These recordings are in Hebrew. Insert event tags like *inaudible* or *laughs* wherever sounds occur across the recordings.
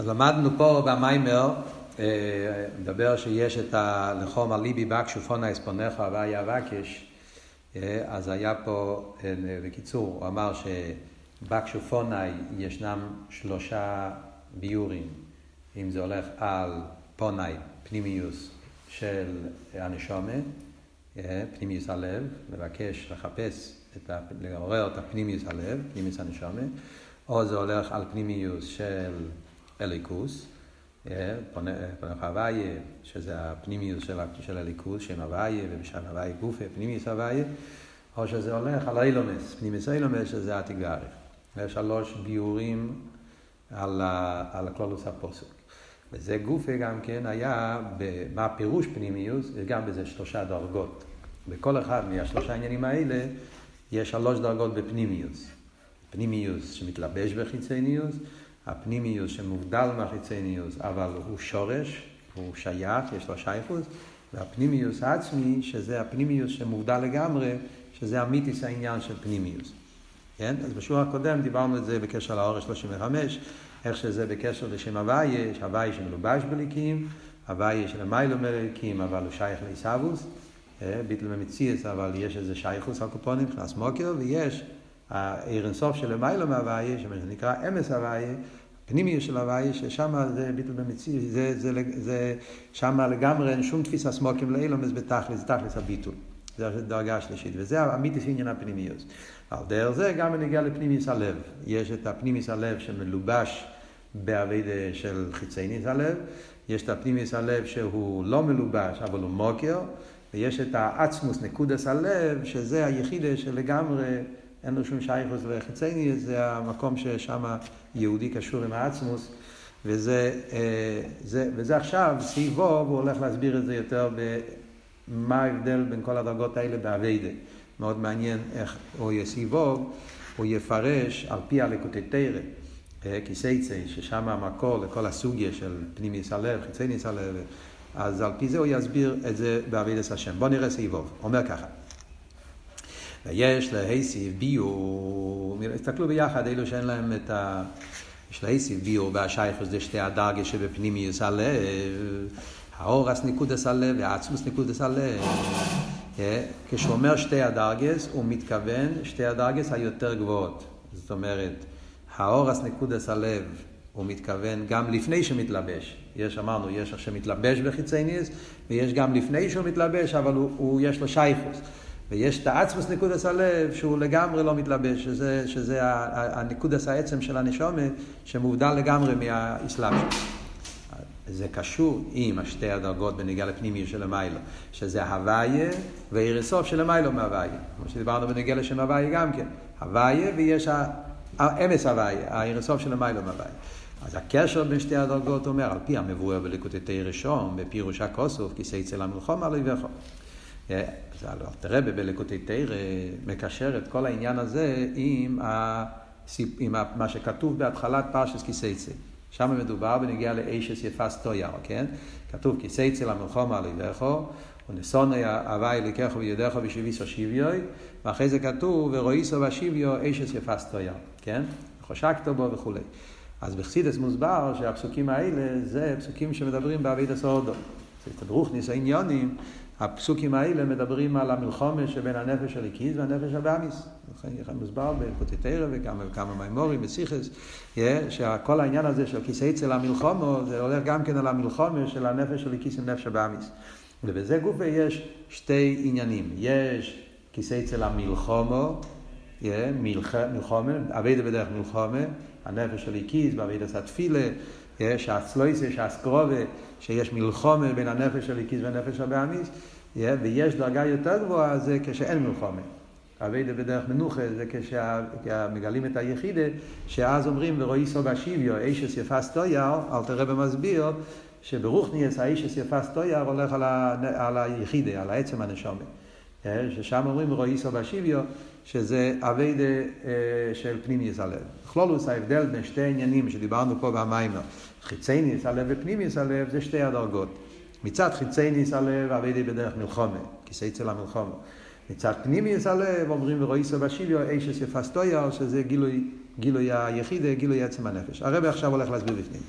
אז למדנו פה במיימר, מדבר שיש את הלחום על ליבי בקשו פונה אספונך והיה אבקש, אז היה פה, בקיצור, הוא אמר שבקשו פונאי ישנם שלושה ביורים, אם זה הולך על פונאי, פנימיוס של הנשומה, פנימיוס הלב, מבקש לחפש, את ה, לעורר את הפנימיוס הלב, פנימיוס הנשומה, או זה הולך על פנימיוס של אליקוס, אה, פונך הוויה, שזה הפנימיוס של, אליקוס, שם הוויה, ובשם הוויה גופה, פנימיוס הוויה, או שזה הולך על אילומס, פנימיוס אילומס, שזה התגברי. יש שלוש ביורים על, על הכלולוס הפוסק. וזה גופה גם כן היה, מה הפירוש פנימיוס, יש גם בזה שלושה דרגות. בכל אחד מהשלושה עניינים האלה יש שלוש דרגות בפנימיוס. פנימיוס שמתלבש בחיצניוס, הפנימיוס שמובדל מהחיצניוס, אבל הוא שורש, הוא שייך, יש לו שייכוס, והפנימיוס העצמי, שזה הפנימיוס שמובדל לגמרי, שזה המיתיס העניין של פנימיוס. כן? אז בשיעור הקודם דיברנו את זה בקשר לאורש 35, איך שזה בקשר לשם הוויה, יש הוויה שמלובש בליקים, הוויה של המיילו מליקים, אבל הוא שייך לעיסאוווס, אה, ביטל במציאס, אבל יש איזה שייכוס הקופונים, נכנס מוקר, ויש העיר אינסוף של המיילו מהוויה, שנקרא אמס הוויה, פנימי של הוויה, ששם זה ביטל במציאס, זה, זה, זה, זה שם לגמרי אין שום תפיסה סמוקים לאילומס בתכלס, תכלס הביטול. זה הדרגה השלישית, וזה המיתיס עניין הפנימיוס. על דרך זה גם בנגיע לפנימיס הלב. יש את הפנימיס הלב שמלובש באביידה של חיצייניס הלב, יש את הפנימיס הלב שהוא לא מלובש, אבל הוא מוקר, ויש את העצמוס נקודס הלב, שזה היחידה שלגמרי אין לו שום שייכוס לחיצייניס, זה המקום ששם יהודי קשור עם העצמוס, וזה, זה, וזה עכשיו, סביבו, והוא הולך להסביר את זה יותר במה ההבדל בין כל הדרגות האלה באביידה. מאוד מעניין איך הוא יסיבוב, הוא יפרש על פי הלקוטי תרא, כיסייצי, ששם המקור לכל הסוגיה של פנימיס הלב, חיצייניס הלב, אז על פי זה הוא יסביר את זה בעבידת השם. בואו נראה סיבוב. אומר ככה. ויש להסיב ביור, תסתכלו ביחד, אלו שאין להם את ה... יש להסיב ביור והשייכוס זה שתי הדרגה שבפנימיוס הלב, האורס ניקודס הלב והעצמוס ניקודס הלב. כשהוא אומר שתי הדרגס, הוא מתכוון שתי הדרגס היותר גבוהות. זאת אומרת, האורס נקודס הלב, הוא מתכוון גם לפני שמתלבש. יש, אמרנו, יש שמתלבש בחיצייניס, ויש גם לפני שהוא מתלבש, אבל הוא, הוא יש לו שייכוס. ויש את העצמוס נקודס הלב, שהוא לגמרי לא מתלבש, שזה, שזה הנקודס העצם של הנשומה, שמובדל לגמרי מהאסלאם שלו. זה קשור עם השתי הדרגות בנגיעה לפנימי של המיילו, שזה הוויה ועיר הסוף של המיילו מהוויה. כמו שדיברנו בנגיעה לשם הוויה גם כן. הוויה ויש האמס הוויה, העיר הסוף של המיילו מהוויה. אז הקשר בין שתי הדרגות אומר, על פי המבואר בלקוטי ראשון, בפירוש הכוסוף, כיסא אצל המלחום עלי וכו. אז תראה בלקוטי תרא מקשר את כל העניין הזה עם, הסיפ... עם מה שכתוב בהתחלת פרשס כיסא אצל. שם מדובר בנגיעה לאישס יפס טויר, כן? כתוב כיסא אצל המלחום על ידךו, ונסוני הווי אליקךו וידךו בשביסו שוויוי, ואחרי זה כתוב ורואיסו בשוויו אישס יפס טויר, כן? חושקתו בו וכולי. אז בחסידס מוסבר שהפסוקים האלה זה פסוקים שמדברים בעביד הסעודו. זה תדרוכניס העניונים, הפסוקים האלה מדברים על המלחומה שבין הנפש הליקיס והנפש הבאמיס. לכן מוסבר בפוטטרה וכמה וכמה מימורים בסיכס, שכל העניין הזה של כיסא אצל המלחומו, זה הולך גם כן על המלחומה של הנפש הליקיס עם נפש הבאמיס. ובזה גופה יש שתי עניינים. יש כיסא אצל המלחומו, מלחומה, אבידה בדרך מלחומה, הנפש הליקיס, באבידה התפילה, שהצלויסה, שהסקרובה, שיש מלחומה בין הנפש הליקיס והנפש הבאמיס, ויש דרגה יותר גבוהה זה כשאין מלחומה. אביידה בדרך מנוחה זה כשמגלים את היחידה, שאז אומרים ורואי סוג השיביו, אישס יפס טויר, אל תראה במסביר, שברוכניאס האישס יפס טויר הולך על, ה, על היחידה, על העצם הנשומה. ששם אומרים רואי סוג השיביו, שזה אביידה של פנימיוס הלב. כלולוס ההבדל בין שתי עניינים שדיברנו פה במיימר, חיצייניס הלב ופנימיוס הלב, זה שתי הדרגות. מצד חיצייניס הלב, אביידה בדרך מלחומה, כיסא אצל המלחומה. מצד פנימיוס הלב אומרים ורואיסו בשיביו אישס יפסטויר שזה גילוי גילוי היחיד, גילוי עצם הנפש. הרב עכשיו הולך להסביר בפנים.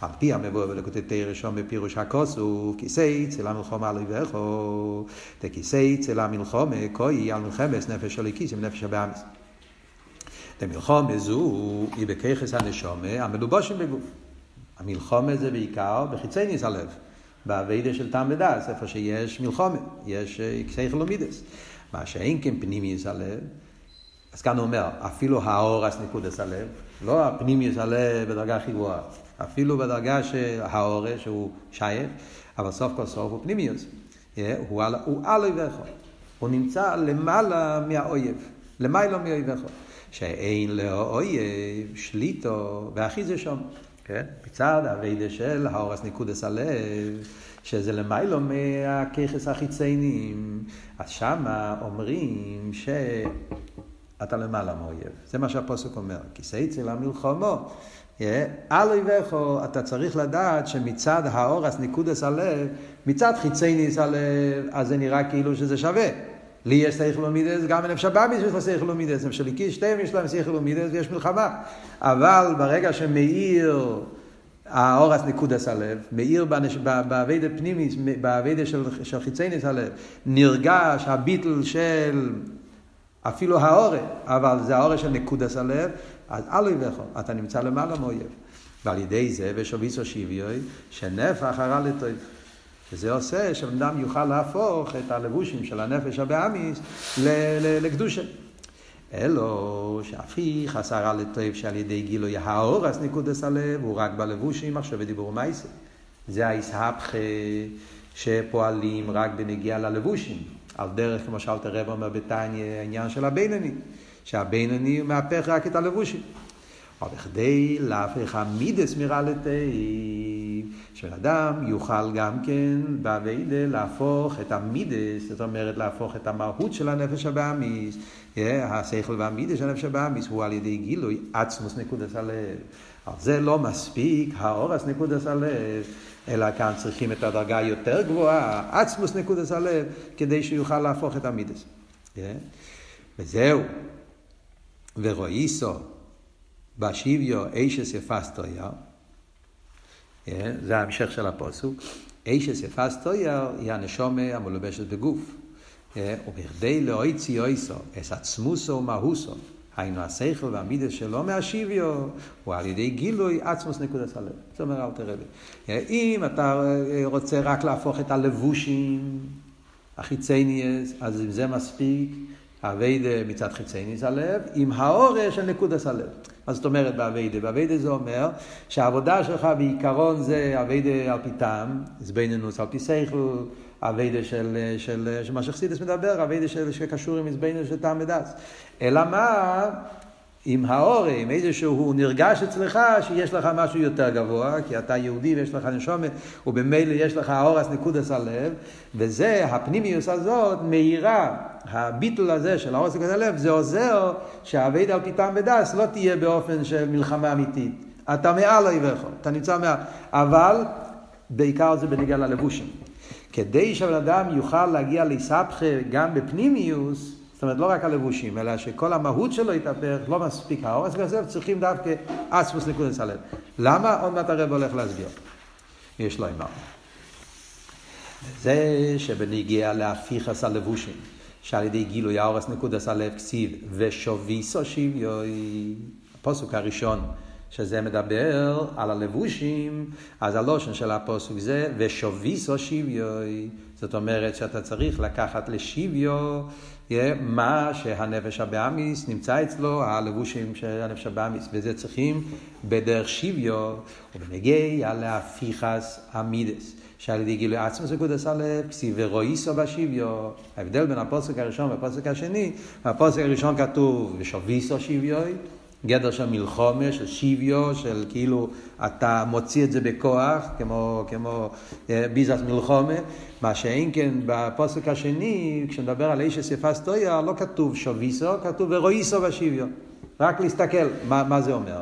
על פי המבוא ולקוטי תרא ראשון בפירוש הכוס הוא כיסי צלה מלחומה על אויביכו, דכיסי צלה מלחומה כוי על מלחמס נפש של כיס עם נפש הבאמיס. דמלחומה זו היא בככס הנשומה המלובושים בגוף. המלחומה זה בעיקר בחיצי ניס הלב. באביידה של טעם ודס, איפה שיש מלחומה, יש סייכל ומידס. מה שאין כן פנימיוס הלב, אז כאן הוא אומר, אפילו האורס נקודס הלב, לא הפנימיוס הלב בדרגה הכי גבוהה, אפילו בדרגה של האורס שהוא שייך, אבל סוף כל סוף הוא פנימיוס. הוא על, הוא על אויביך, הוא נמצא למעלה מהאויב, למעלה מאויביך. שאין לאויב שליטו, והכי זה שם. כן? מצד הווידה של האורס ניקודס הלב, שזה למיילו מהככס החיציינים, אז שמה אומרים שאתה למעלה מאויב. זה מה שהפוסק אומר. כיסא אצל המלחומו. על אויביכו אתה צריך לדעת שמצד האורס ניקודס הלב, מצד חיצייניס הלב, אז זה נראה כאילו שזה שווה. לי יש סייכל ומידס, גם לנפש הבאמיס יש לו סייכל ומידס, נפש הליקיס שתיהם יש להם סייכל ומידס ויש מלחמה. אבל ברגע שמאיר האורס נקודס הלב, מאיר באביידה פנימיס, באביידה של, של חיצייניס הלב, נרגש הביטל של אפילו האורה, אבל זה האורה של נקודס הלב, אז אל יבכו, אתה נמצא למעלה מאויב. ועל ידי זה, ושוביסו שוויוי, שנפח הרע לטוב. וזה עושה שבן אדם יוכל להפוך את הלבושים של הנפש הבאמיס לקדושה. אלו שאפי חסרה לטוב שעל ידי גילוי האורס נקודס הלב הוא רק בלבושים עכשיו ודיבור מייסה. זה האיסהפכה שפועלים רק בנגיעה ללבושים. על דרך, כמו שאלת הרב אומר בתניא, העניין של הבינוני. שהבינוני מהפך רק את הלבושים. אבל בכדי להפך המידס מירה לטייב, שבן אדם יוכל גם כן באביידה להפוך את המידס, זאת אומרת להפוך את המהות של הנפש הבאמיס, השכל והמידס של הנפש הבאמיס הוא על ידי גילוי עצמוס נקודס הלב. אבל זה לא מספיק, האורס נקודס הלב, אלא כאן צריכים את הדרגה היותר גבוהה, עצמוס נקודס הלב, כדי שיוכל להפוך את המידס. וזהו. ורואיסו בשיביו אישס יפסטויר, זה ההמשך של הפוסוק, אישס יפסטויר היא הנשומה המלובשת בגוף. ובכדי לאויצי אויסו, אס עצמוסו ומהוסו, היינו השכל והמידס שלו מהשיביו, הוא על ידי גילוי עצמוס נקודת הלב. זאת אומרת, אל תראה לי. אם אתה רוצה רק להפוך את הלבושים, החיצייניאס, אז אם זה מספיק, אביידה מצד חיצייניס הלב, עם האורש של נקודס הלב. מה זאת אומרת באביידה? באביידה זה אומר שהעבודה שלך בעיקרון זה אביידה על פי טעם, זבנינוס על פי שכל, אביידה של, של, של מה שחסידס מדבר, אביידה של, שקשור עם זבנינוס של טעם ודס. אלא מה? עם האור, עם איזשהו נרגש אצלך שיש לך משהו יותר גבוה, כי אתה יהודי ויש לך נשומת, ובמילא יש לך האורס נקודס הלב, וזה, הפנימיוס הזאת, מאירה, הביטול הזה של האורס נקודס הלב, זה עוזר שהאבד על פיתם ודס לא תהיה באופן של מלחמה אמיתית. אתה מעל אויביך, אתה נמצא מעל, אבל בעיקר זה בניגע ללבושים. כדי שהבן אדם יוכל להגיע לסבכה גם בפנימיוס, אומרת, לא רק הלבושים, אלא שכל המהות שלו יתהפך, לא מספיק האורס כזה, צריכים דווקא אספוס נקודס הלב. למה? עוד מעט הרב הולך להסביר. יש לו אמר. זה שבנגיע להפיכס הלבושים, שעל ידי גילוי האורס נקודס הלב כסיב ושוביסו שוויוי, הפוסוק הראשון, שזה מדבר על הלבושים, אז הלושן של הפוסוק זה ושוביסו שוויוי. זאת אומרת שאתה צריך לקחת לשיוויו מה שהנפש הבאמיס נמצא אצלו, הלבושים של הנפש הבאמיס, וזה צריכים בדרך שיוויו, ובנגיע להפיכס המידס. שעל ידי גילוי עצמוס וקודס הלב, כסיב ורואיסו בשיוויו. ההבדל בין הפוסק הראשון והפוסק השני, בפוסק הראשון כתוב ושוויסו שיוויוי, גדר של מלחומה, של שיוויו, של כאילו אתה מוציא את זה בכוח, כמו, כמו אה, ביזת מלחומה, מה שאין כן בפוסק השני, כשנדבר על איש אספה סטויה, לא כתוב שוביסו, כתוב ורואיסו בשיוויו. רק להסתכל מה, מה זה אומר.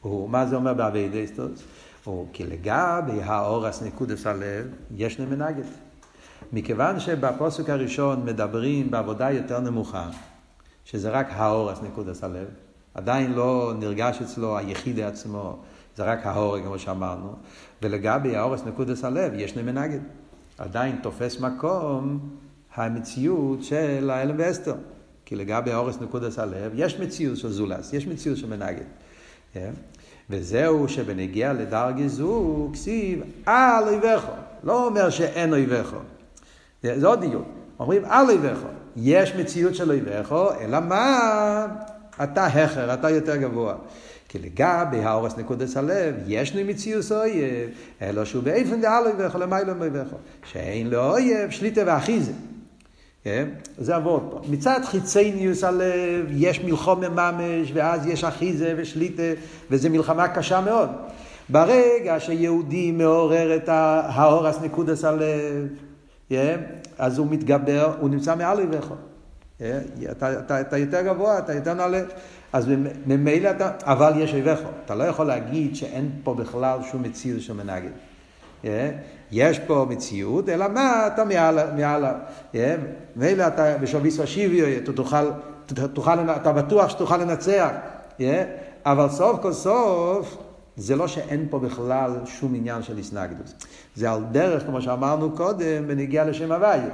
הוא, מה זה אומר באבי דסטוס? הוא כי לגבי האורס נקודס הלב, יש נמנגת. מכיוון שבפוסק הראשון מדברים בעבודה יותר נמוכה, שזה רק האורס נקודס הלב, עדיין לא נרגש אצלו היחיד עצמו, זה רק ההורג, כמו שאמרנו. ולגבי האורס נקודס הלב, יש מנגד. עדיין תופס מקום המציאות של האלם ואסתר. כי לגבי האורס נקודס הלב, יש מציאות של זולס, יש מציאות של מנגד. Yeah. וזהו שבנגיע לדרגי זו, כסיב על אויביך. לא אומר שאין אויביך. זה עוד דיון. אומרים על אויביך. יש מציאות של אויביך, אלא מה? אתה הכר, אתה יותר גבוה. כי לגבי האורס נקודס הלב, יש לי מציאות אויב, אלא שהוא באיפן דעל אויביך, למיילא מאויביך. שאין לו אויב, שליטה ואחיזה. כן? זה עבוד פה. מצד חיצניוס הלב, יש מלחום ממש, ואז יש אחיזה ושליטה, וזו מלחמה קשה מאוד. ברגע שיהודי מעורר את האורס נקודס הלב, כן? אז הוא מתגבר, הוא נמצא מעל אויביך. כן? אתה, אתה, אתה יותר גבוה, אתה יותר נעלה. אז ממילא אתה, אבל יש אויביך. אתה לא יכול להגיד שאין פה בכלל שום מציאות של מנגד. יש פה מציאות, אלא מה, אתה מעל, מעל, מילא אתה בשוביס ושיבי, אתה תוכל, אתה בטוח שתוכל לנצח, אבל סוף כל סוף, זה לא שאין פה בכלל שום עניין של איסנגדוס. זה על דרך, כמו שאמרנו קודם, בנגיעה לשם הוויה.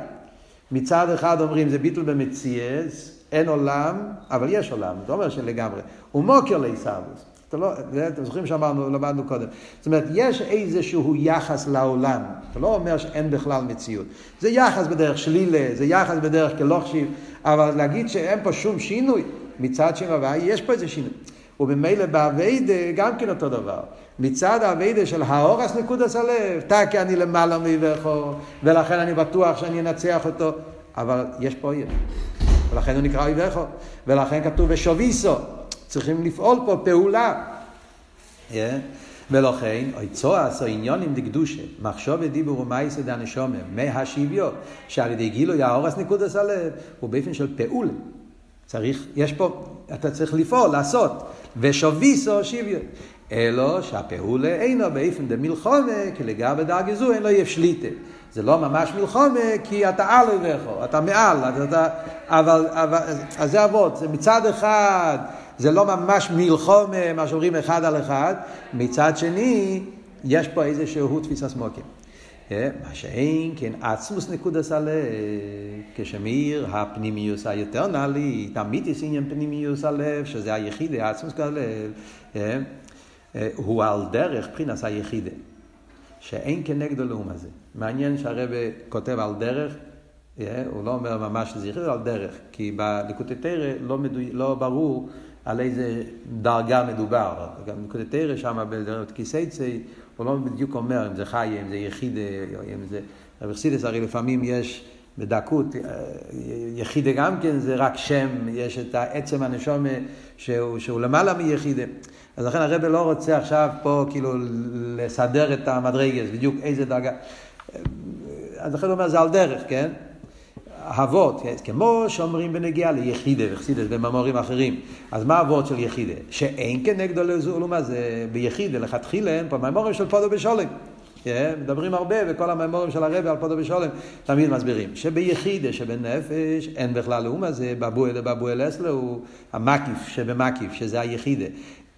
מצד אחד אומרים זה ביטול במציאס, אין עולם, אבל יש עולם, זה אומר שלגמרי. הוא מוקר לעיסאוויס. אתה לא, אתם זוכרים שאמרנו, למדנו קודם. זאת אומרת, יש איזשהו יחס לעולם. אתה לא אומר שאין בכלל מציאות. זה יחס בדרך שלילה, זה יחס בדרך כלוכשיב, אבל להגיד שאין פה שום שינוי מצד שם הוואי, יש פה איזה שינוי. וממילא באביידה גם כן אותו דבר. מצד האביידה של האורס נקודס הלב, תקי אני למעלה מאיבכו, ולכן אני בטוח שאני אנצח אותו, אבל יש פה אויב. ולכן הוא נקרא אויבכו, ולכן כתוב ושוביסו. צריכים לפעול פה פעולה. Yeah. ולכן, אוי צועס או עניונים דקדושה, מחשוב ודיבור ומייסא דנשומה, מהשוויו, שעל ידי גילוי האורס נקודס הלב, הוא באופן של פעול. צריך, יש פה, אתה צריך לפעול, לעשות, ושוביסו שוויו. אלו שהפעולה אינו באופן דמלחומה, כי לגבי דרגה זו אין לו יף. זה לא ממש מלחומה, כי אתה על אויביך, אתה מעל, אתה, אבל, אבל, אז זה אבות, זה מצד אחד זה לא ממש מלחום, מה שאומרים אחד על אחד, מצד שני, יש פה איזשהו תפיסה סמוקים. אה, מה שאין כן עצמוס נקודס הלב, כשמאיר הפנימיוס היותר נעלי, תמיד יש עניין פנימיוס הלב, שזה היחיד, עצמוס הלב, אה, אה, הוא על דרך בחינס היחידה, שאין כנגדו לאום הזה. מעניין שהרבא כותב על דרך, הוא לא אומר ממש שזה יחיד, על דרך, כי בליקוטי תרא לא, לא ברור על איזה דרגה מדובר. גם נקודת תרא שם בדרגת כיסייצי, הוא לא בדיוק אומר אם זה חי, אם זה יחיד, אם זה... רב חסידס הרי לפעמים יש בדקות, יחידה גם כן זה רק שם, יש את העצם הנשום שהוא, שהוא למעלה מיחידה. אז לכן הרב לא רוצה עכשיו פה כאילו לסדר את המדרגס, בדיוק איזה דרגה. אז לכן הוא אומר זה על דרך, כן? אהבות, כמו שאומרים בנגיעה ליחידה וחסידס במאמרים אחרים. אז מה אבות של יחידה? שאין כנגדו לזולומה זה ביחידה, לכתחילה אין פה מאמרים של פודו בשולם. מדברים הרבה וכל המאמורים של הרבי על פודו בשולם תמיד מסבירים שביחידה שבנפש אין בכלל לאומה זה בבואל לבבואל אסלו המקיף שבמקיף שזה היחידה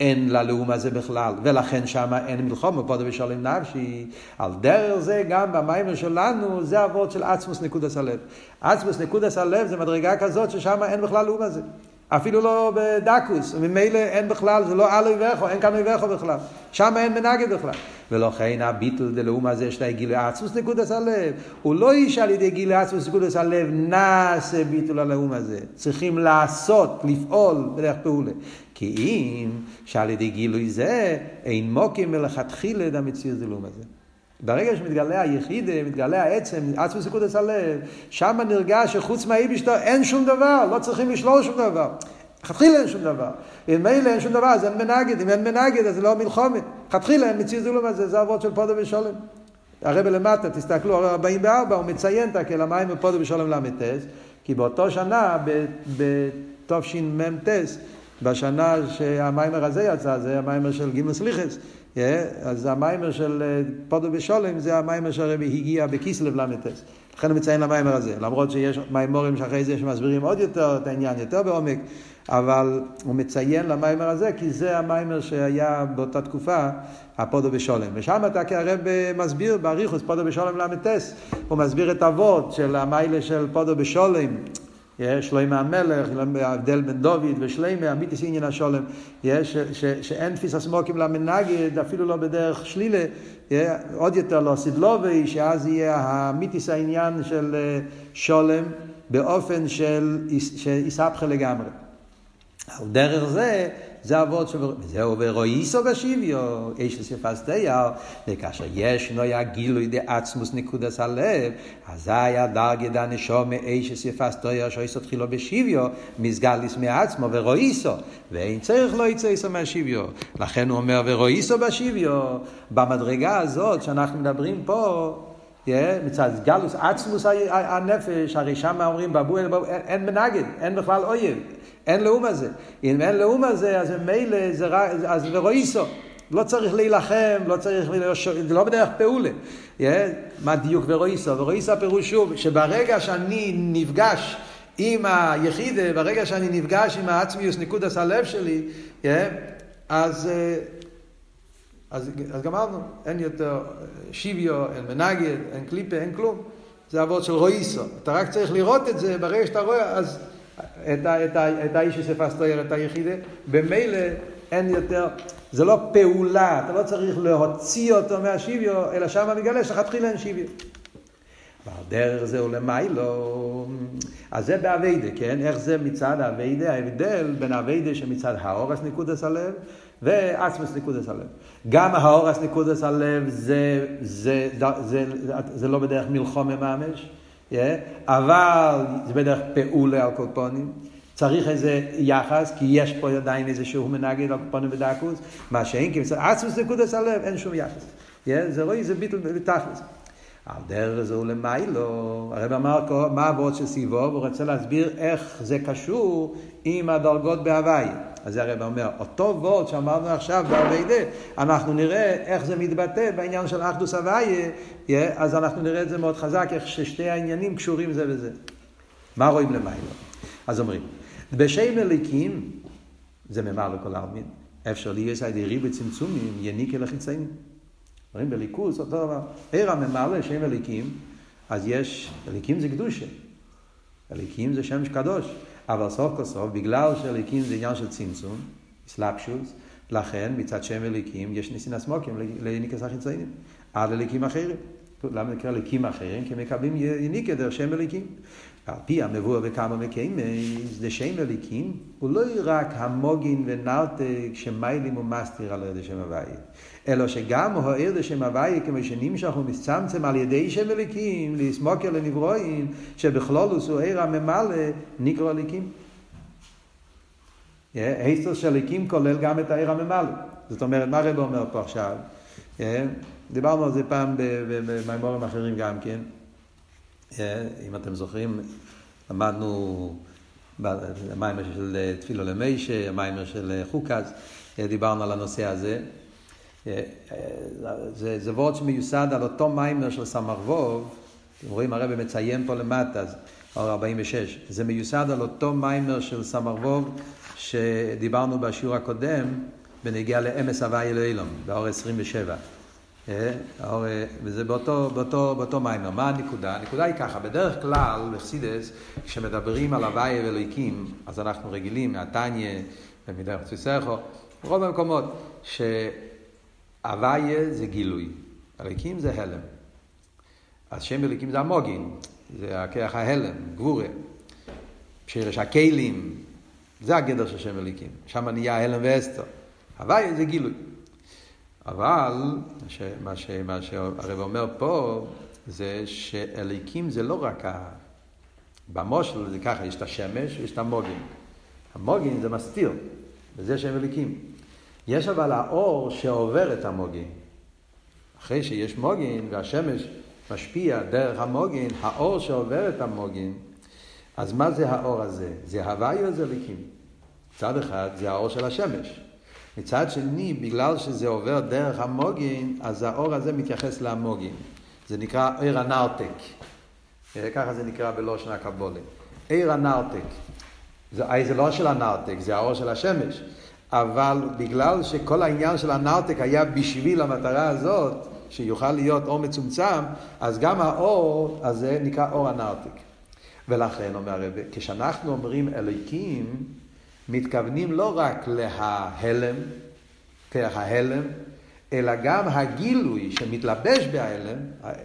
אין ללאום הזה בכלל, ולכן שם אין מלחום בפודו ושולם נפשי. על דרך זה גם במיימר שלנו, זה אבות של עצמוס נקודס הלב. עצמוס נקודס הלב זה מדרגה כזאת ששם אין בכלל לאום הזה. אפילו לא בדקוס, וממילא אין בכלל, זה לא על אויביכו, אין כאן אויביכו בכלל. שם אין מנגד בכלל. ולכן הביטול דלאום הזה של גילוי עצמוס נקודס הלב, הוא לא איש על ידי גילוי עצמוס נקודס הלב, נעשה ביטול הלאום הזה. צריכים לעשות, לפעול בדרך פעולה. כי אם שעל ידי גילוי זה, אין מוקים מלכתחילה את המציאות דלאום הזה. ברגע שמתגלה היחיד, מתגלה העצם, עצמו סיכודס הלב, שם נרגש שחוץ מהאיבישטו אין שום דבר, לא צריכים לשלול שום דבר. לכתחילה אין שום דבר. אם מילא אין שום דבר, אז אין מנגד. אם אין מנגד, אז זה לא מלחומת. לכתחילה אין מציאות זולום הזה, זה אבות של פודו ושולם. הרב למטה, תסתכלו, הרי 44, הוא מציין את הקל המים בפודו ושולם ל"ט, כי באותו שנה, בתשמ"ט, בשנה שהמאמר הזה יצא, זה המאמר של ג' סליחות, אז המאמר של אה, פדה בשלום זה המאמר שהרבי הגיע בכיסלב ל"ט. לכן הוא מציין למאמר הזה, למרות שיש מאמרים שאחרי זה שמסבירים עוד יותר את העניין יותר בעומק, אבל הוא מציין למאמר הזה כי זה המאמר שהיה באותה תקופה, הפדה בשלום. ושם אתה כהרב מסביר באריכות פדה בשלום ל"ט, הוא מסביר את אבות של המיילה של פודו בשולם. שלמה המלך, ההבדל בין דוד ושלמה, אמיתיס עניין השולם, שאין תפיס הסמוקים למנגד, אפילו לא בדרך שלילה, עוד יותר לא סידלובי, שאז יהיה האמיתיס העניין של אה, שולם באופן של יסבכה לגמרי. על דרך זה, זה אבות של... וזהו ורואיסו בשיביו, איש לספס דייר, וכאשר יש נויה גילוי דעצמוס נקודס הלב, אזי הדרגי דנשו מאיש לספס דייר שאיסו תחילו בשיביו, מסגליס מעצמו ורואיסו, ואין צריך לא יצא איסו מהשיביו. לכן הוא אומר ורואיסו בשיביו, במדרגה הזאת שאנחנו מדברים פה, מצד גלוס עצמוס הנפש, הרי שם אומרים בבו אין מנגד, אין בכלל אויב. אין לאום הזה. אם אין לאום הזה, אז ממילא זה רק, אז ורואיסו. לא צריך להילחם, לא צריך, זה לא בדרך פעולה. מה דיוק ורואיסו? ורואיסו הפירוש שוב, שברגע שאני נפגש עם היחידה, ברגע שאני נפגש עם העצמיוס נקודס הלב שלי, yeah, אז, אה, אז, אז גמרנו, אין יותר שיביו, אין מנגד, אין קליפה, אין כלום. זה אבות של רואיסו. אתה רק צריך לראות את זה, ברגע שאתה רואה, אז את, ה, את, ה, את האיש שפסטויר, את היחידה, במילא אין יותר, זה לא פעולה, אתה לא צריך להוציא אותו מהשיביו, אלא שם מגלה שכתחילה אין שיביו. והדרך זה הוא למיילו, אז זה באביידה, כן? איך זה מצד האביידה? ההבדל בין האביידה שמצד האורס נקודס הלב ועצמוס נקודס הלב. גם האורס נקודס הלב זה, זה, זה, זה, זה, זה לא בדרך מלחום ממש. אבל זה בדרך פעולה על קופונים. צריך איזה יחס, כי יש פה עדיין איזה שהוא מנגד על קופונים ודקוס, מה שאין, כי עצמוס נקודס הלב, אין שום יחס. זה רואה, זה ביטל בתכלס. על דרך זה הוא למיילו, הרב אמר מה הוורד של סיבוב, הוא רוצה להסביר איך זה קשור עם הדרגות בהוואי. אז זה הרב אומר, אותו וורד שאמרנו עכשיו באביידה, אנחנו נראה איך זה מתבטא בעניין של אחדוס הוויה, אז אנחנו נראה את זה מאוד חזק, איך ששתי העניינים קשורים זה וזה. מה רואים למיילו? אז אומרים, בשם אליקים, זה ממר לכל העלמין, אפשר להיות על ריבוי צמצומים, יניקה לחיצאים. אומרים בליכוס, אותו דבר. עיר הממלא, שם אליקים, אז יש, אליקים זה קדושה. אליקים זה שם קדוש. אבל סוף כל סוף, בגלל שאליקים זה עניין של צמצום, סלאפשוס, לכן מצד שם אליקים יש ניסין הסמוקים לניקס החיצונים, עד אליקים אחרים. למה נקרא אליקים אחרים? כי מקבלים יניקה דרך שם אליקים. על פי המבוא בכמה מקיימס, זה שם אליקים, הוא לא רק המוגין ונרתק שמיילים ומסתיר על ידי שם הוויה, אלא שגם הוער לשם הוויה כמו שנמשך ומצמצם על ידי שם אליקים, לסמוקר לנברואים, שבכלולוס הוא עיר הממלא, נקרא אליקים. היסטר של אליקים כולל גם את העיר הממלא. זאת אומרת, מה רב אומר פה עכשיו? דיברנו על זה פעם במימורים אחרים גם כן. אם אתם זוכרים, למדנו במיימר של תפילו למיישה, המיימר של חוקז, דיברנו על הנושא הזה. זה, זה וורד שמיוסד על אותו מיימר של סמ"ך אתם רואים הרב מציין פה למטה, אור 46, זה מיוסד על אותו מיימר של סמ"ך שדיברנו בשיעור הקודם בנגיעה לאמס הוואי אלוהילום, באור 27. אה, וזה באותו, באותו, באותו מיימר. מה הנקודה? הנקודה היא ככה, בדרך כלל בחסידס, כשמדברים על הוויה ואלוהיקים, אז אנחנו רגילים מהתניא ומדרך צויסכו, ברוב המקומות, שהוויה זה גילוי, אלוהיקים זה הלם. אז שם אלוהיקים זה המוגין, זה הכרך ההלם, גבורה. שרש הכלים, זה הגדר של שם אלוהיקים. שם נהיה הלם ואסתר. הוויה זה גילוי. אבל מה, ש, מה שהרב אומר פה זה שאליקים זה לא רק ה... במושל זה ככה, יש את השמש ויש את המוגין. המוגין זה מסתיר, וזה שהם אליקים. יש אבל האור שעובר את המוגין. אחרי שיש מוגין והשמש משפיע דרך המוגין, האור שעובר את המוגין, אז מה זה האור הזה? זה הוואי או זה אליקים? צד אחד זה האור של השמש. מצד שני, בגלל שזה עובר דרך המוגין, אז האור הזה מתייחס למוגין. זה נקרא עיר הנרתק. ככה זה נקרא בלושן הקבולה. עיר הנרתק. זה, זה לא של הנרתק, זה האור של השמש. אבל בגלל שכל העניין של הנרתק היה בשביל המטרה הזאת, שיוכל להיות אור מצומצם, אז גם האור הזה נקרא אור הנרתק. ולכן, אומר הרב, כשאנחנו אומרים אלוקים, מתכוונים לא רק להלם, כרך ההלם, אלא גם הגילוי שמתלבש בהלם,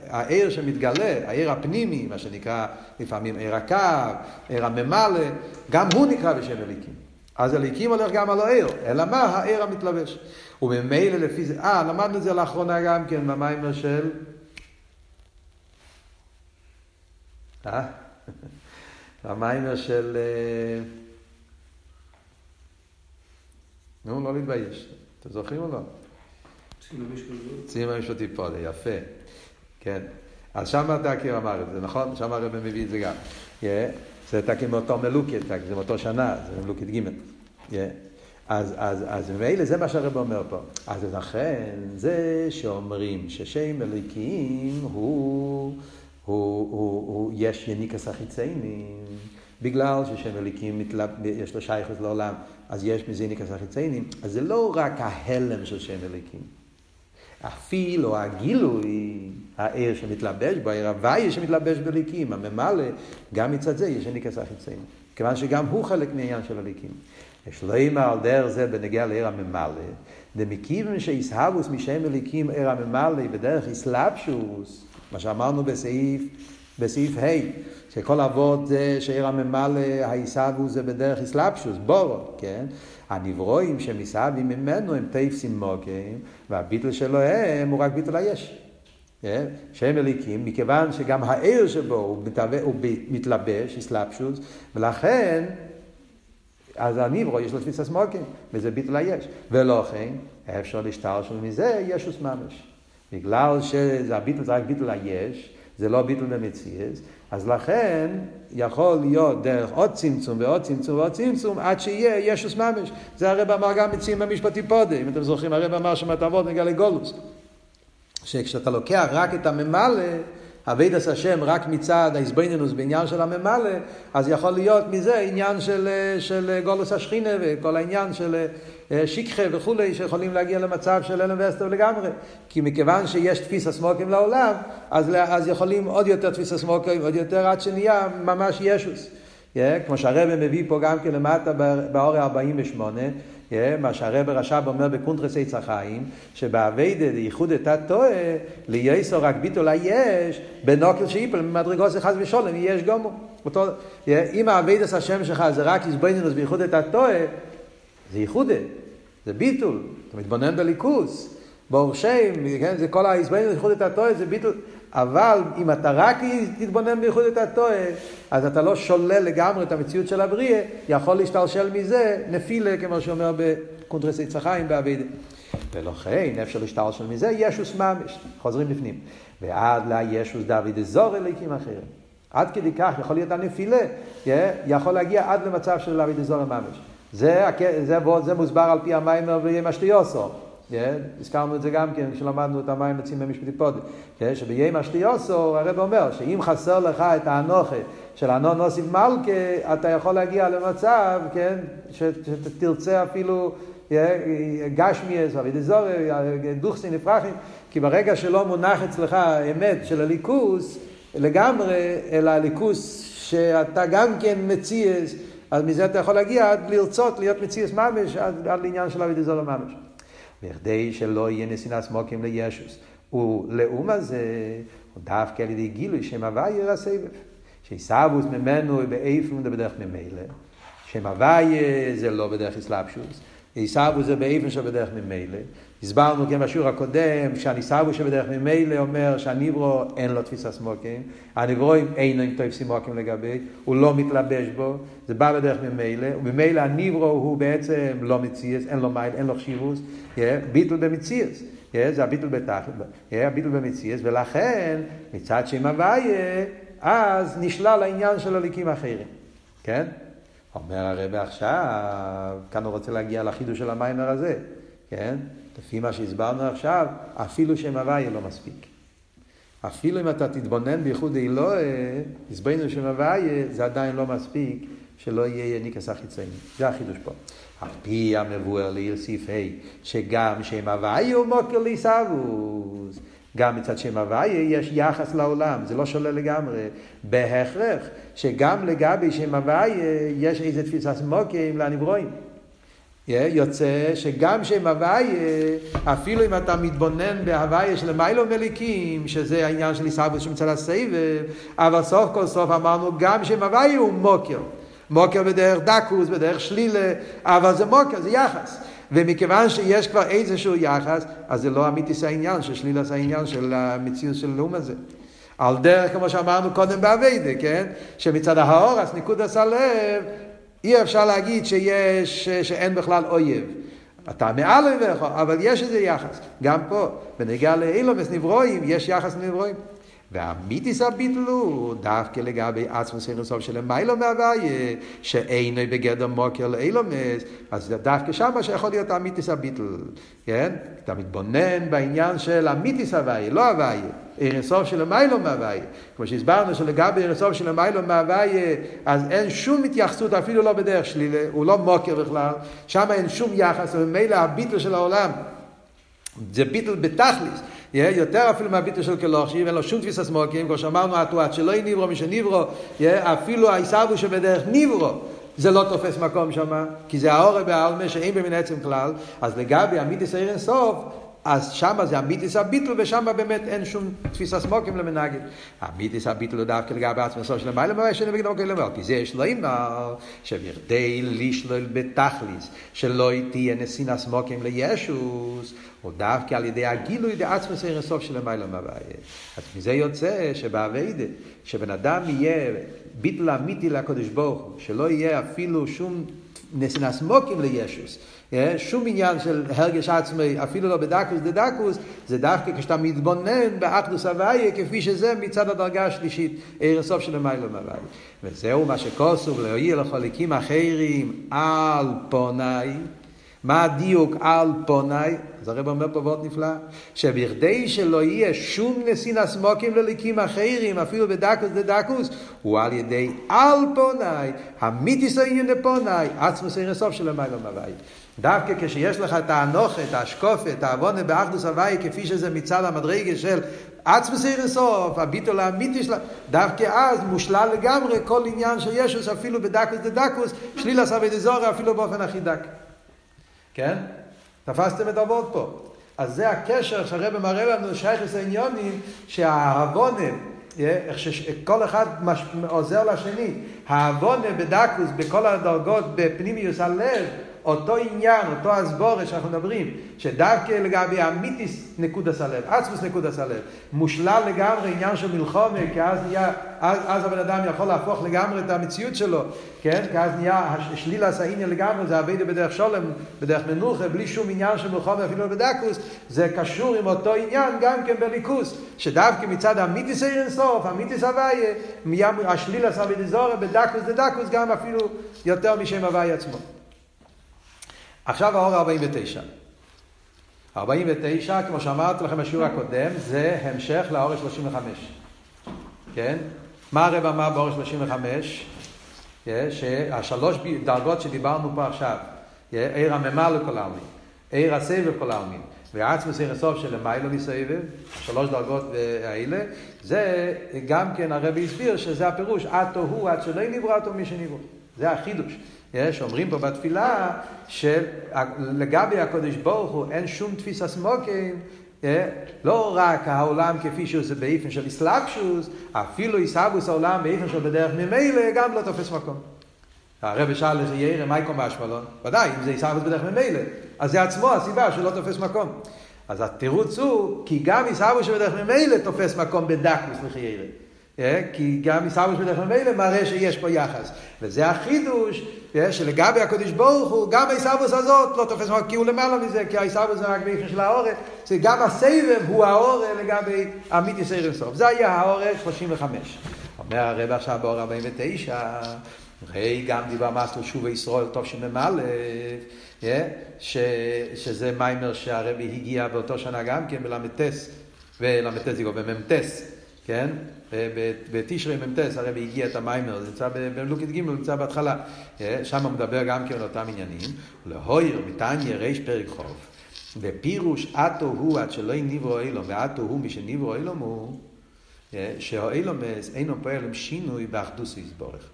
העיר שמתגלה, העיר הפנימי, מה שנקרא לפעמים עיר הקו, עיר הממלא, גם הוא נקרא בשם אליקים. אז אליקים הולך גם על העיר, אלא מה? העיר המתלבש. וממילא לפי זה, אה, למדנו את זה לאחרונה גם כן במיימר של... אה? *laughs* במיימר של... נו, לא להתבייש. אתם זוכרים או לא? צימה משפטי פודה, יפה. כן. אז שם תקיר אמר את זה, נכון? שם הרב מביא את זה גם. זה תקיר מאותו מלוקת, זה מאותו שנה, זה מלוקת ג'. אז, אז, אז ממילא זה מה שהרב אומר פה. אז לכן, זה שאומרים ששם אליקים הוא, הוא, הוא, הוא, הוא יש יניקס החיציינים, בגלל ששם אליקים מתלב, יש לו שייכות לעולם, אז יש מזה יניקס החיציינים, אז זה לא רק ההלם של שם אליקים. אפילו הגילוי, העיר שמתלבש בו, העיר הוויה שמתלבש בליקים, הממלא, גם מצד זה יש הניקס החיציינים. כיוון שגם הוא חלק מהעניין של הליקים. יש אימה על דרך זה בנגיע לעיר הממלא, דמקיבן שיסהבוס משם אליקים עיר הממלא בדרך איסלאפשוס, מה שאמרנו בסעיף, בסעיף ה', שכל אבות זה שעיר הממלא, האיסהבוס זה בדרך איסלאפשוס, בורו, כן? הנברואים שמסביב ממנו הם תפסים מוקים, והביטל שלהם הוא רק ביטל היש. כן? שם אליקים, מכיוון שגם העיר שבו הוא, מתלבש, הוא מתלבש, אסלאפשוס, ולכן, אז הניברו יש לו תפיסת מוקים, וזה ביטל היש. ולכן, אפשר להשתרשל מזה ישוס ממש. בגלל שזה הביטל זה רק ביטל היש, זה לא ביטל במציאס, אז לכן יכול להיות דרך עוד צמצום ועוד צמצום ועוד צמצום עד שיהיה ישוס ממש. זה הרב אמר גם מציעים במשפטי פודה, אם אתם זוכרים, הרב אמר שמטבות נגיע לגולוס. שכשאתה לוקח רק את הממלא, אבידס השם רק מצד ההזבנינוס בעניין של הממלא, אז יכול להיות מזה עניין של, של גולוס השכינה וכל העניין של שיקחה וכולי, שיכולים להגיע למצב של אלם ואסתר לגמרי. כי מכיוון שיש תפיס סמוקים לעולם, אז, אז יכולים עוד יותר תפיס סמוקים, עוד יותר עד שנהיה ממש ישוס. Yeah, כמו שהרבא מביא פה גם כן למטה באורי 48, yeah, מה שהרבא רש"ב אומר בקונטרס עץ החיים, שבאביידה ייחוד את הטועה, לייסו רק ביטול היש, בנוקל שאיפל ממדרגות זה חס ושולם, יש גומו. אותו, yeah, אם האביידס השם שלך זה רק יסבוינינוס וייחוד את הטועה, זה ייחודה, זה ביטול, אתה מתבונן בליכוס, ברוך שם, כן, זה כל ההסברים את הטועה, זה ביטול, אבל אם אתה רק תתבונן בייחוד את הטועה, אז אתה לא שולל לגמרי את המציאות של הבריאה, יכול להשתלשל מזה נפילה, כמו שאומר בקונטרס עץ החיים באבידה. ולכן אפשר להשתלשל מזה ישוס ממש, חוזרים לפנים. ועד לה ישוס דוד אזור אליקים אחרים. עד כדי כך יכול להיות הנפילה, יכול להגיע עד למצב של דוד אזור ממש. זה, זה, זה מוסבר על פי המיימר ויהיה משתיוסו. Yeah, הזכרנו את זה גם כן כשלמדנו את המים עצים במשפטי פודי. Yeah, שביהיה משתיוסו הרב אומר שאם חסר לך את האנוכה של אנון נוסיף מלכה, אתה יכול להגיע למצב, כן, שתרצה אפילו גשמיאס, אבידי זורי, דוכסין נפרחים, כי ברגע שלא מונח אצלך אמת של הליכוס לגמרי, אלא הליכוס שאתה גם כן מציאס, אז מזה אתה יכול להגיע עד לרצות להיות מציאס ממש, עד, עד לעניין של אבידי זולה ממש. בכדי שלא יהיה נשינס מוקים לישוס. ולאום הזה, הוא דווקא על ידי גילוי שם הוויה הסבב. שיסבוס ממנו באיפן זה בדרך ממילא. שם הוויה זה לא בדרך אסלאפשוס. עיסאוו זה באיפן שבדרך ממילא. הסברנו גם בשיעור הקודם שהניסאוו שבדרך ממילא אומר שהניברו אין לו תפיסה סמוקים, הניברואים אין עם תופסים מוקים לגבי, הוא לא מתלבש בו, זה בא בדרך ממילא, וממילא הניברו הוא בעצם לא מציאס, אין לו מייל, אין לו חשיבוס, ביטל במציאס. זה הביטל בתחת, הביטל במציאס, ולכן מצד שם הוויה, אז נשלל העניין של הליקים אחרים, כן? אומר הרב עכשיו, כאן הוא רוצה להגיע לחידוש של המיימר הזה, כן? לפי מה שהסברנו עכשיו, אפילו שם הוויה לא מספיק. אפילו אם אתה תתבונן בייחוד אלוהי, עזבנו שם הוויה, זה עדיין לא מספיק שלא יהיה יניקס החיצייני. זה החידוש פה. על פי המבואר ליוסיף ה' שגם שם הוויה הוא מוקר לעיסאוווס. גם מצד שם הוויה יש יחס לעולם, זה לא שולל לגמרי. בהכרח שגם לגבי שם הוויה יש איזה תפיסת מוקים לנברואים. יוצא שגם שם הוויה, אפילו אם אתה מתבונן בהוויה של מיילו מליקים, שזה העניין של עיסאוווס שמצד הסבב, אבל סוף כל סוף אמרנו גם שם הוויה הוא מוקר. מוקר בדרך דקוס, בדרך שלילה, אבל זה מוקר, זה יחס. ומכיוון שיש כבר איזשהו יחס, אז זה לא אמיתיס העניין של שלילת העניין של המציאות של לאום הזה. על דרך, כמו שאמרנו קודם באביידה, כן? שמצד האורס, ניקוד הלב, אי אפשר להגיד שיש, שאין בכלל אויב. אתה מעל אויביך, אבל יש איזה יחס. גם פה, בנגיע לאילומס נברואים, יש יחס לנברואים. והמיתיס הביטלו דווקא לגבי עצמוס אין סוף של מיילו מהוויה שאינו בגדר מוקר לאילומס אז דווקא שם שיכול להיות המיתיס הביטל כן? אתה מתבונן בעניין של המיתיס הוויה לא הוויה אין של מיילו מהוויה. כמו שהסברנו שלגבי אין של מיילו מהוויה אז אין שום התייחסות אפילו לא בדרך שלי הוא לא מוקר בכלל. שם אין שום יחס וממילא הביטל של העולם זה ביטל בתכליס יותר אפילו מהביטוי של כלוכשי, ואין לו שום תפיסה סמוקים, כמו שאמרנו, התואט שלא יהיה ניברו, מי שניברו, אפילו העיסאוו שבדרך ניברו. זה לא תופס מקום שם, כי זה האורא בעלמה שאין במין עצם כלל, אז לגבי המיתיס העיר אינסוף, אז שמה זה המיתיס הביטל, ושם באמת אין שום תפיסה סמוקים למנהגת. המיתיס הביטל דווקא לגבי עצמו סוף של המיילה, מה שאין בגלל מוקר למעלה, כי זה יש לו אימר, שבכדי לשלול בתכליס, שלא תהיה נסין הסמוקים לישוס, או דווקא על ידי הגילוי דעצמוס עיר הסוף של המיילה מהוויה. אז מזה יוצא שבאביידה, שבן אדם יהיה ביטל אמיתי לקדוש ברוך הוא, שלא יהיה אפילו שום נסינס מוקים לישוס, שום עניין של הרגש עצמי, אפילו לא בדקוס דדקוס, זה דווקא כשאתה מתבונן באחדוס הוויה, כפי שזה מצד הדרגה השלישית, עיר הסוף של המיילה מהוויה. וזהו מה שכוסוב, להועיל לחולקים אחרים על פונאי. מה הדיוק על פונאי? אז הרב אומר פה ועוד נפלא, שבכדי שלא יהיה שום נסינס מוקים לליקים אחרים, אפילו בדקוס דדקוס, הוא על ידי על פונאי, המיתיס העניין לפונאי, עצמוס אין הסוף של המים המוואי. דווקא כשיש לך את האנוכה, את האשקופה, את העוונה באחדוס הוואי, כפי שזה מצד המדרגה של עצמוס אין הסוף, הביטול האמיתי שלה, דווקא אז מושלל לגמרי כל עניין של ישוס, אפילו בדקוס דדקוס, שליל עשה ודזורי, אפילו באופן הכי דק. כן? תפסתם את הוורד פה. אז זה הקשר שהרבא מראה לנו שייכס העניונים, שהעוונה, איך שכל אחד מש... עוזר לשני, העוונה בדקוס, בכל הדרגות, בפנימיוס הלב, אותו עניין, אותו הסבורה שאנחנו מדברים, שדווקא לגבי אמיתיס נקודס הלב, עצמוס נקודס הלב, מושלל לגמרי עניין של מלחומה, כי אז נהיה, אז, אז הבן אדם יכול להפוך לגמרי את המציאות שלו, כן? כי אז נהיה שלילה סעיניה לגמרי, זה אביידה בדרך שולם, בדרך מנוחה, בלי שום עניין של מלחומה אפילו בדקוס, זה קשור עם אותו עניין גם כן בליכוס, שדווקא מצד אמיתיס אין סוף, אמיתיס הוויה, השלילה סעביידה זורה בדקוס דדקוס גם אפילו יותר משם הוויה עצמו. עכשיו האור 49. 49, כמו שאמרתי לכם בשיעור הקודם, זה המשך לאור 35. כן? מה הרב אמר באור 35? כן? שהשלוש דרגות שדיברנו פה עכשיו, כן? עיר הממה לכל העלמין, עיר הסבב כל העלמין, ועצמוס עיר הסוף של מיילו מסבב, שלוש דרגות האלה, זה גם כן הרבי הסביר שזה הפירוש, עתו הוא עד שלא נברא אותו מי שנברא. זה החידוש. יש, אומרים פה בתפילה שלגבי הקודש ברוך הוא אין שום תפיסה סמוקים, לא רק העולם כפי שהוא זה באיפן של איסלאפשוס, אפילו איסאבוס העולם באיפן של בדרך ממילא גם לא תופס מקום. הרב שאל איזה ירא, מה יקום באשמלון? ודאי, אם זה איסאבוס בדרך ממילא, אז זה עצמו הסיבה שלא תופס מקום. אז התירוץ הוא, כי גם איסאבוס שבדרך ממילא תופס מקום בדקוס לחיירא. כי גם עיסאוויש בדרך ממילא מראה שיש פה יחס. וזה החידוש, שלגבי הקדוש ברוך הוא, גם העיסאוויש הזאת לא תופס כי הוא למעלה מזה, כי העיסאוויש זה רק באיפן של האורן, שגם הסבב הוא האורן לגבי אמיתי סרן סוף. זה היה האורן 35. אומר הרב עכשיו באור 49, ראי גם דיבר מסלול שוב ישראל טוב שמ"א, שזה מיימר שהרבי הגיע באותו שנה גם כן בל"טס ול"ט זה כבר במ"טס, כן? בתשרי מ"ט הרבי הגיע את המיימר, זה נמצא בלוקית ג', נמצא בהתחלה. שם הוא מדבר גם כן על אותם עניינים. להויר מתניא ריש פרק חוף. ופירוש אטו הוא עד שלא נברו אילום, ואטו הוא מי שנברו אילום הוא, שהאילומס אינו פועל עם שינוי באחדוס יסבורך.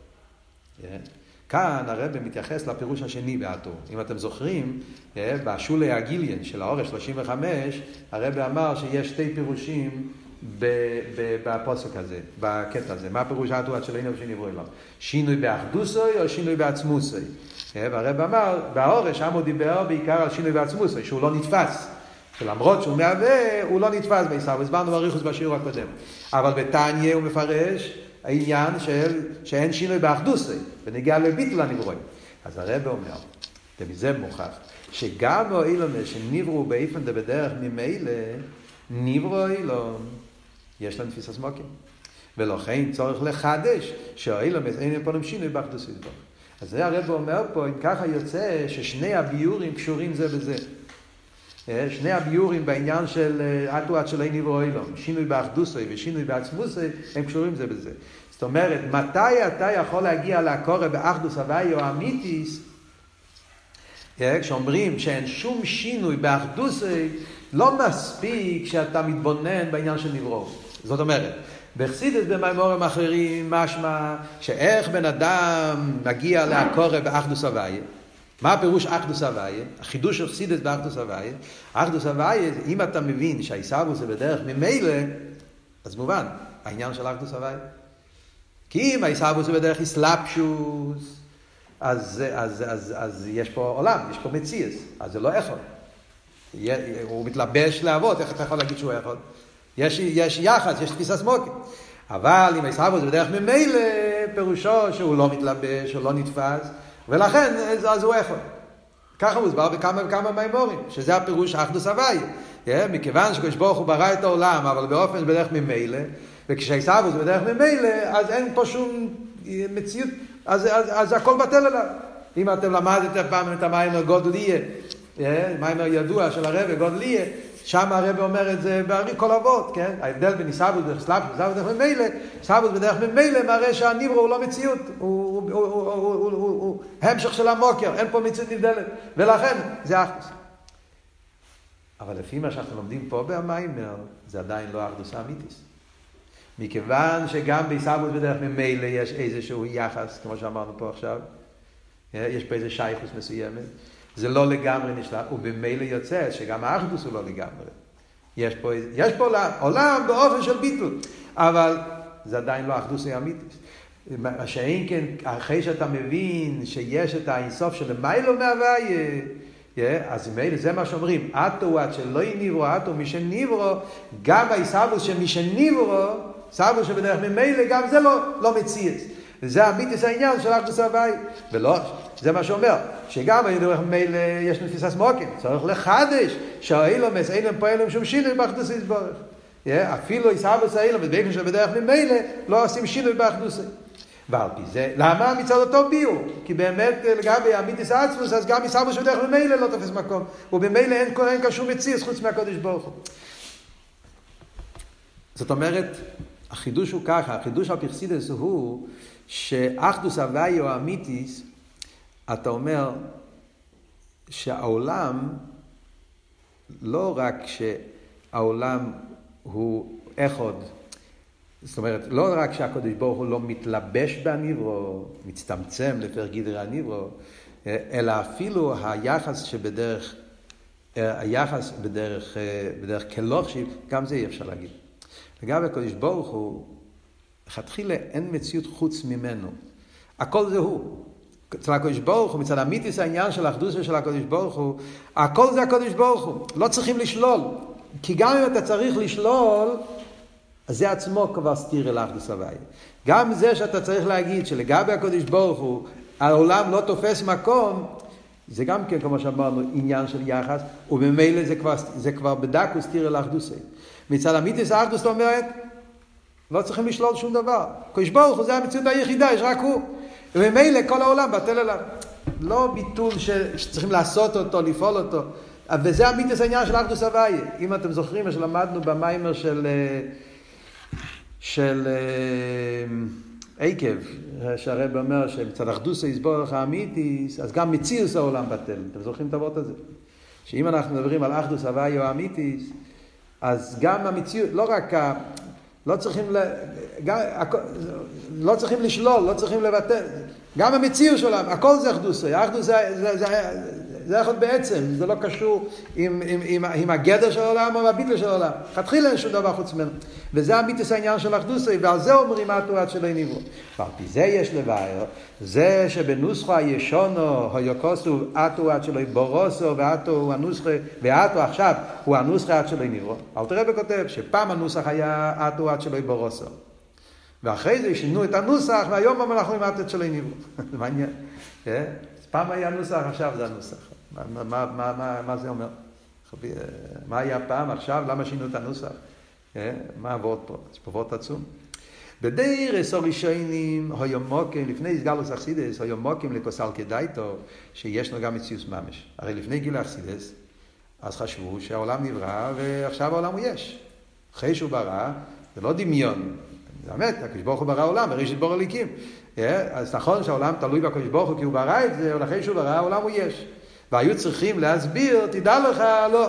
כאן הרב מתייחס לפירוש השני באטו. אם אתם זוכרים, בשולי הגיליאן של האורש 35, הרב אמר שיש שתי פירושים בפוסק הזה, בקטע הזה. מה פירוש אטו עד שלא נברו שנברו אילום? שינוי באחדוסוי או שינוי בעצמוסוי? והרב אמר, באורש הוא דיבר בעיקר על שינוי בעצמוסוי, שהוא לא נתפס. שלמרות שהוא מהווה, הוא לא נתפס בעיסאווה. הסברנו באריכוס בשיעור הקודם. אבל בתניא הוא מפרש העניין של שאין שינוי באחדוסי, ונגיע לביטול הנברואים. אז הרב אומר, ומזה מוכח, שגם האילומס שנברו באיפן דבדרך ממילא, נברו אילום, יש להם תפיסה סמוקים. ולכן צורך לחדש שהאילומס אין פה שינוי באחדוסי. אז זה הרב אומר פה, אם ככה יוצא ששני הביורים קשורים זה בזה. שני הביורים בעניין של אטו עד שלא נברא אילום, שינוי באחדוסוי ושינוי בעצמוסוי, הם קשורים זה בזה. זאת אומרת, מתי אתה יכול להגיע לקורא באחדוס הוואי או אמיתיס, כשאומרים שאין שום שינוי באחדוסוי, לא מספיק שאתה מתבונן בעניין של נברו. זאת אומרת, בחסידס במימורים אחרים משמע שאיך בן אדם מגיע לקורא באחדוס הוואי, מה הפירוש אחדוס הוויה? החידוש של חסידס באחדוס הוויה. אחדוס הוויה, אם אתה מבין שהעיסאוווס זה בדרך ממילא, אז מובן, העניין של אחדוס הוויה. כי אם העיסאוווס זה בדרך איסלאפשוס, אז, אז, אז, אז יש פה עולם, יש פה מציאס, אז זה לא יכול. הוא מתלבש לעבוד, איך אתה יכול להגיד שהוא יכול? יש, יש יחס, יש תפיסה סמוקית. אבל אם העיסאוווס זה בדרך ממילא, פירושו שהוא לא מתלבש, הוא לא נתפס. ולכן, אז הוא יכול. ככה מוסבר בכמה וכמה מימורים, שזה הפירוש אחדוס הוואי. Yeah, מכיוון שקדוש ברוך הוא ברא את העולם, אבל באופן בדרך ממילא, וכשעיסאוווס בדרך ממילא, אז אין פה שום מציאות, אז, אז, אז הכל בטל עליו. אם אתם למדתם פעם את המיימר גודליה, מיימר ידוע של הרב גודליה, שם הרב אומר את זה כל אבות, כן? ההבדל בין עיסאוווס בדרך סלאפ, עיסאוווס בדרך ממילא, עיסאוווס בדרך ממילא מראה שהניברו הוא לא מציאות, הוא המשך של המוקר, אין פה מציאות נבדלת, ולכן זה אחדוס. אבל לפי מה שאנחנו לומדים פה במיימר, זה עדיין לא אחדוס האמיתיס. מכיוון שגם בעיסאוווס בדרך ממילא יש איזשהו יחס, כמו שאמרנו פה עכשיו, יש פה איזה שייכוס מסוימת. זה לא לגמרי נשלט, ובמילא יוצא שגם האחדוס הוא לא לגמרי. יש פה, יש פה עולם באופן של ביטול, אבל זה עדיין לא אחדוס האמיתית. מה שאין כן, אחרי שאתה מבין שיש את האינסוף של מיילו מהוויה, yeah, אז מילא זה מה שאומרים, אטו עד שלא יניברו, אטו מי שניברו, גם העיסאוווס של מי שניברו, סבו שבדרך ממילא, גם זה לא, לא מציאס. וזה אמיתיס העניין של אחדוס הוואי. ולא, זה מה שאומר, שגם דרך ממילא יש נתפיסה סמוקים, צריך לחדש שהאילומס אין להם פועלים שום שינוי באחדוס יסבורך. אפילו עיסאוויס האילומס, באופן שבדרך ממילא לא עושים שינוי באחדוס. ועל פי זה, למה מצד אותו ביור? כי באמת לגבי אמיתיס עצמוס, אז גם עיסאוויס שבדרך ממילא לא תופס מקום, ובמילא אין כאן שום מציאס חוץ מהקודש ברוך הוא. זאת אומרת, החידוש הוא ככה, החידוש על פרסידס הוא שאחדוס הוואי או אמיתיס, אתה אומר שהעולם, לא רק שהעולם הוא עוד, זאת אומרת, לא רק שהקדוש ברוך הוא לא מתלבש בניברו, מצטמצם לפר גדרי הניברו, אלא אפילו היחס שבדרך, היחס בדרך, בדרך כלוכשיב, גם זה אי אפשר להגיד. לגבי הקדוש ברוך הוא, לכתחילה אין מציאות חוץ ממנו. הכל זה הוא. אצל הקדוש ברוך הוא, מצד המיתיס העניין של האחדוס של הקדוש ברוך הוא, הכל זה הקדוש ברוך הוא. לא צריכים לשלול. כי גם אם אתה צריך לשלול, אז זה עצמו כבר סתיר אל האחדוס הוואי. גם זה שאתה צריך להגיד שלגבי הקדוש ברוך הוא, העולם לא תופס מקום, זה גם כן, כמו שאמרנו, עניין של יחס, וממילא זה כבר, זה כבר בדקו סתיר אל. מצד המיתיס האחדוס זאת אומרת, לא צריכים לשלול שום דבר. קדוש ברוך הוא זה המציאות היחידה, יש רק הוא. וממילא כל העולם בטל אליו. לא ביטול ש... שצריכים לעשות אותו, לפעול אותו. וזה המיתוס העניין של אחדוס הוויה. אם אתם זוכרים מה שלמדנו במיימר של, של עקב, שהרב אומר שמצד אחדוס היסבורך האמיתיס, אז גם מציאוס העולם בטל. אתם זוכרים את הוות הזה? שאם אנחנו מדברים על אחדוס הוויה או האמיתיס, אז גם המציאות, לא רק ה... לא צריכים, ל... גם, לא צריכים לשלול, לא צריכים לבטל. גם המציאות של העולם, הכל זה אחדוסי. האחדוס זה, זה, זה, זה יכול בעצם, זה לא קשור עם, עם, עם, עם הגדר של העולם או הביטל של העולם. לכתחילה אין שום דבר חוץ ממנו. וזה המיתוס העניין של אחדוסי, ועל זה אומרים אטו עד שלא נברו. ועל פי זה יש לבאר, זה שבנוסחו הישונו, היוקוסו, אטו עד שלא בורוסו, ואטו הוא הנוסחה, ואטו עכשיו הוא הנוסחה עד שלא נברו. אל תראה בכותב, שפעם הנוסח היה אטו עד שלא בורוסו. ואחרי זה שינו את הנוסח, והיום אנחנו עם אטו עד שלא נברו. *laughs* זה מעניין. אה? פעם היה נוסח, עכשיו זה הנוסח. מה, מה, מה, מה, זה אומר? מה היה פעם, עכשיו, למה שינו את הנוסח? אה? מה עבוד פה? יש פה עבוד עצום. בדיירס הראשונים, היומוקים, לפני סגלוס אכסידס, היומוקים לכוסל כדאיתו, שיש לו גם מציאוס ממש. הרי לפני גיל אכסידס, אז חשבו שהעולם נברא ועכשיו העולם הוא יש. אחרי שהוא ברא, זה לא דמיון. זה אמת, הקדוש ברוך הוא ברא עולם, בראשית בור הליקים. אה? אז נכון שהעולם תלוי בקדוש ברוך הוא כי הוא ברא את זה, אבל אחרי שהוא ברא העולם הוא יש. והיו צריכים להסביר, תדע לך, לא,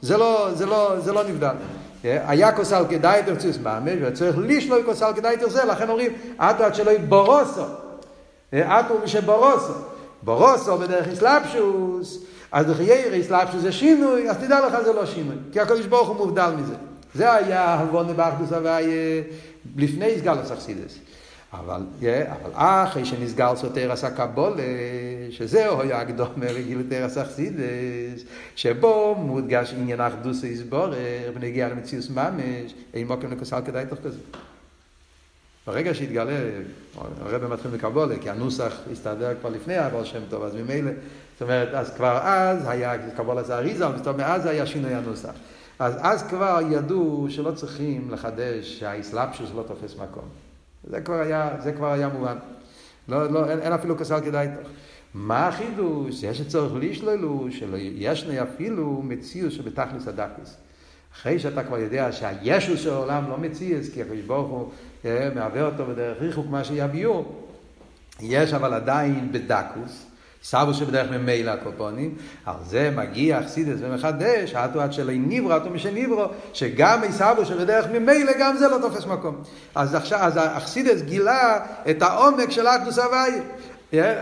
זה לא, זה לא, זה לא נבדל. היה כוסל כדאי תרציוס ממש, וצריך לשלוי כוסל כדאי תרצה, לכן אומרים, עטו עד שלא בורוסו. עטו משבורוסו. בורוסו בדרך אסלאפשוס, אז דחייר אסלאפשוס זה שינוי, אז תדע לך זה לא שינוי, כי הקדוש ברוך הוא מובדל מזה. זה היה הלבונה באחדוס הוויה לפני סגלוס אכסידס. אבל, אבל אחרי שנסגר סותר עשה קבולה, שזהו היה הקדומה לגיל תרס אכסידס, שבו מודגש עניין אחדוס יסבורר, ונגיע למציאוס ממש, אין מוקם לכוסל כדאי תוך כזה. ברגע שהתגלה, הרב מתחיל מקבולה, כי הנוסח הסתדר כבר לפני הבעל שם טוב, אז ממילא, זאת אומרת, אז כבר אז היה, קבולה זה אריזה, זאת אומרת, מאז היה שינוי הנוסח. אז אז כבר ידעו שלא צריכים לחדש, שהאסלאפשוס לא תופס מקום. זה כבר היה, זה כבר היה מובן. לא, לא, אין, אין אפילו כסל כדאי תוך. מה החידוש? יש צורך לשלולו, שלא ישנה אפילו מציאוס שבתכלס הדקוס. אחרי שאתה כבר יודע שהישוס של העולם לא מציאס, כי הקדוש ברוך הוא אה, מהווה אותו בדרך ריחוק מה שיביאו, יש אבל עדיין בדקוס, סבו שבדרך ממילא הקופונים, על זה מגיע אכסידס ומחדש, עטו עד שלא ניברו, עטו משניברו, שגם סבו שבדרך ממילא גם זה לא תופס מקום. אז אז אכסידס גילה את העומק של אחדוס הוויה.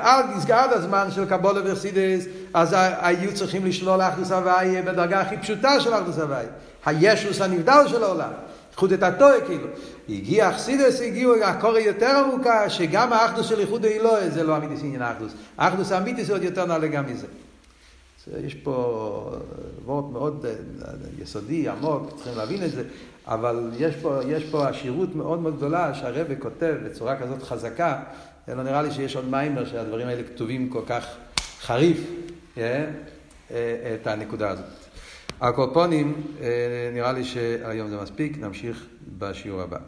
עד, עד הזמן של קבולה ואכסידס, אז היו צריכים לשלול אחדוס הוויה בדרגה הכי פשוטה של אחדוס הוויה. הישוס הנבדל של העולם. איחוד את התועה כאילו. הגיע אכסידס, הגיעו הקורא יותר עמוקה, שגם האחדוס של איחוד האלוהי זה לא אמיתיס עניין האחדוס. האחדוס האמיתיס עוד יותר נעלה גם מזה. יש פה וורט מאוד אה, יסודי, עמוק, צריכים להבין את זה, אבל יש פה, יש פה עשירות מאוד מאוד גדולה שהרבא כותב בצורה כזאת חזקה, לא נראה לי שיש עוד מיימר שהדברים האלה כתובים כל כך חריף, אה, אה, את הנקודה הזאת. הקופונים, נראה לי שהיום זה מספיק, נמשיך בשיעור הבא.